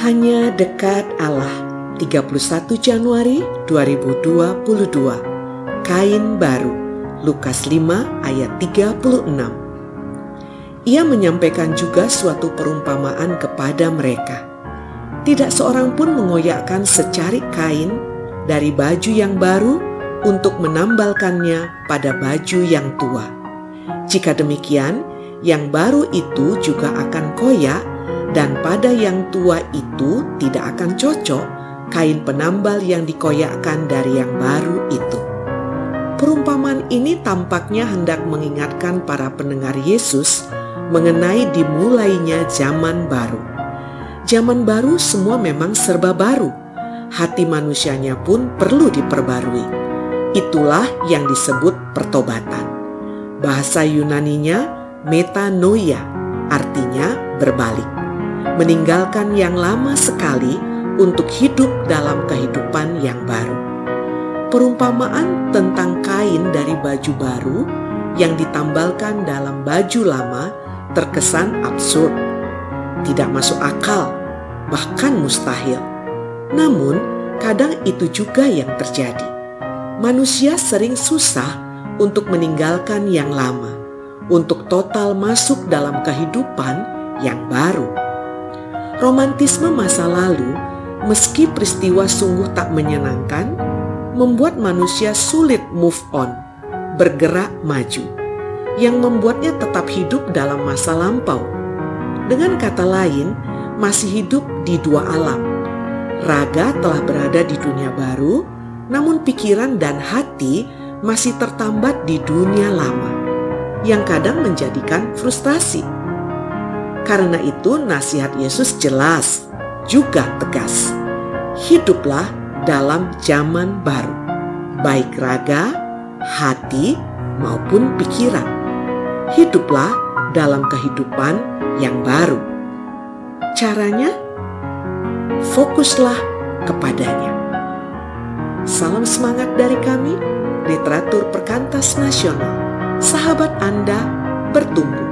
Hanya dekat Allah. 31 Januari 2022 Kain baru. Lukas 5 ayat 36 Ia menyampaikan juga suatu perumpamaan kepada mereka. Tidak seorang pun mengoyakkan secarik kain dari baju yang baru untuk menambalkannya pada baju yang tua. Jika demikian, yang baru itu juga akan koyak dan pada yang tua itu tidak akan cocok kain penambal yang dikoyakkan dari yang baru itu. Perumpamaan ini tampaknya hendak mengingatkan para pendengar Yesus mengenai dimulainya zaman baru. Zaman baru semua memang serba baru. Hati manusianya pun perlu diperbarui. Itulah yang disebut pertobatan. Bahasa Yunaninya metanoia, artinya berbalik meninggalkan yang lama sekali untuk hidup dalam kehidupan yang baru. Perumpamaan tentang kain dari baju baru yang ditambalkan dalam baju lama terkesan absurd, tidak masuk akal, bahkan mustahil. Namun, kadang itu juga yang terjadi. Manusia sering susah untuk meninggalkan yang lama, untuk total masuk dalam kehidupan yang baru. Romantisme masa lalu, meski peristiwa sungguh tak menyenangkan, membuat manusia sulit move on, bergerak maju, yang membuatnya tetap hidup dalam masa lampau. Dengan kata lain, masih hidup di dua alam. Raga telah berada di dunia baru, namun pikiran dan hati masih tertambat di dunia lama, yang kadang menjadikan frustasi karena itu nasihat Yesus jelas juga tegas. Hiduplah dalam zaman baru, baik raga, hati, maupun pikiran. Hiduplah dalam kehidupan yang baru. Caranya, fokuslah kepadanya. Salam semangat dari kami, literatur perkantas nasional. Sahabat Anda bertumbuh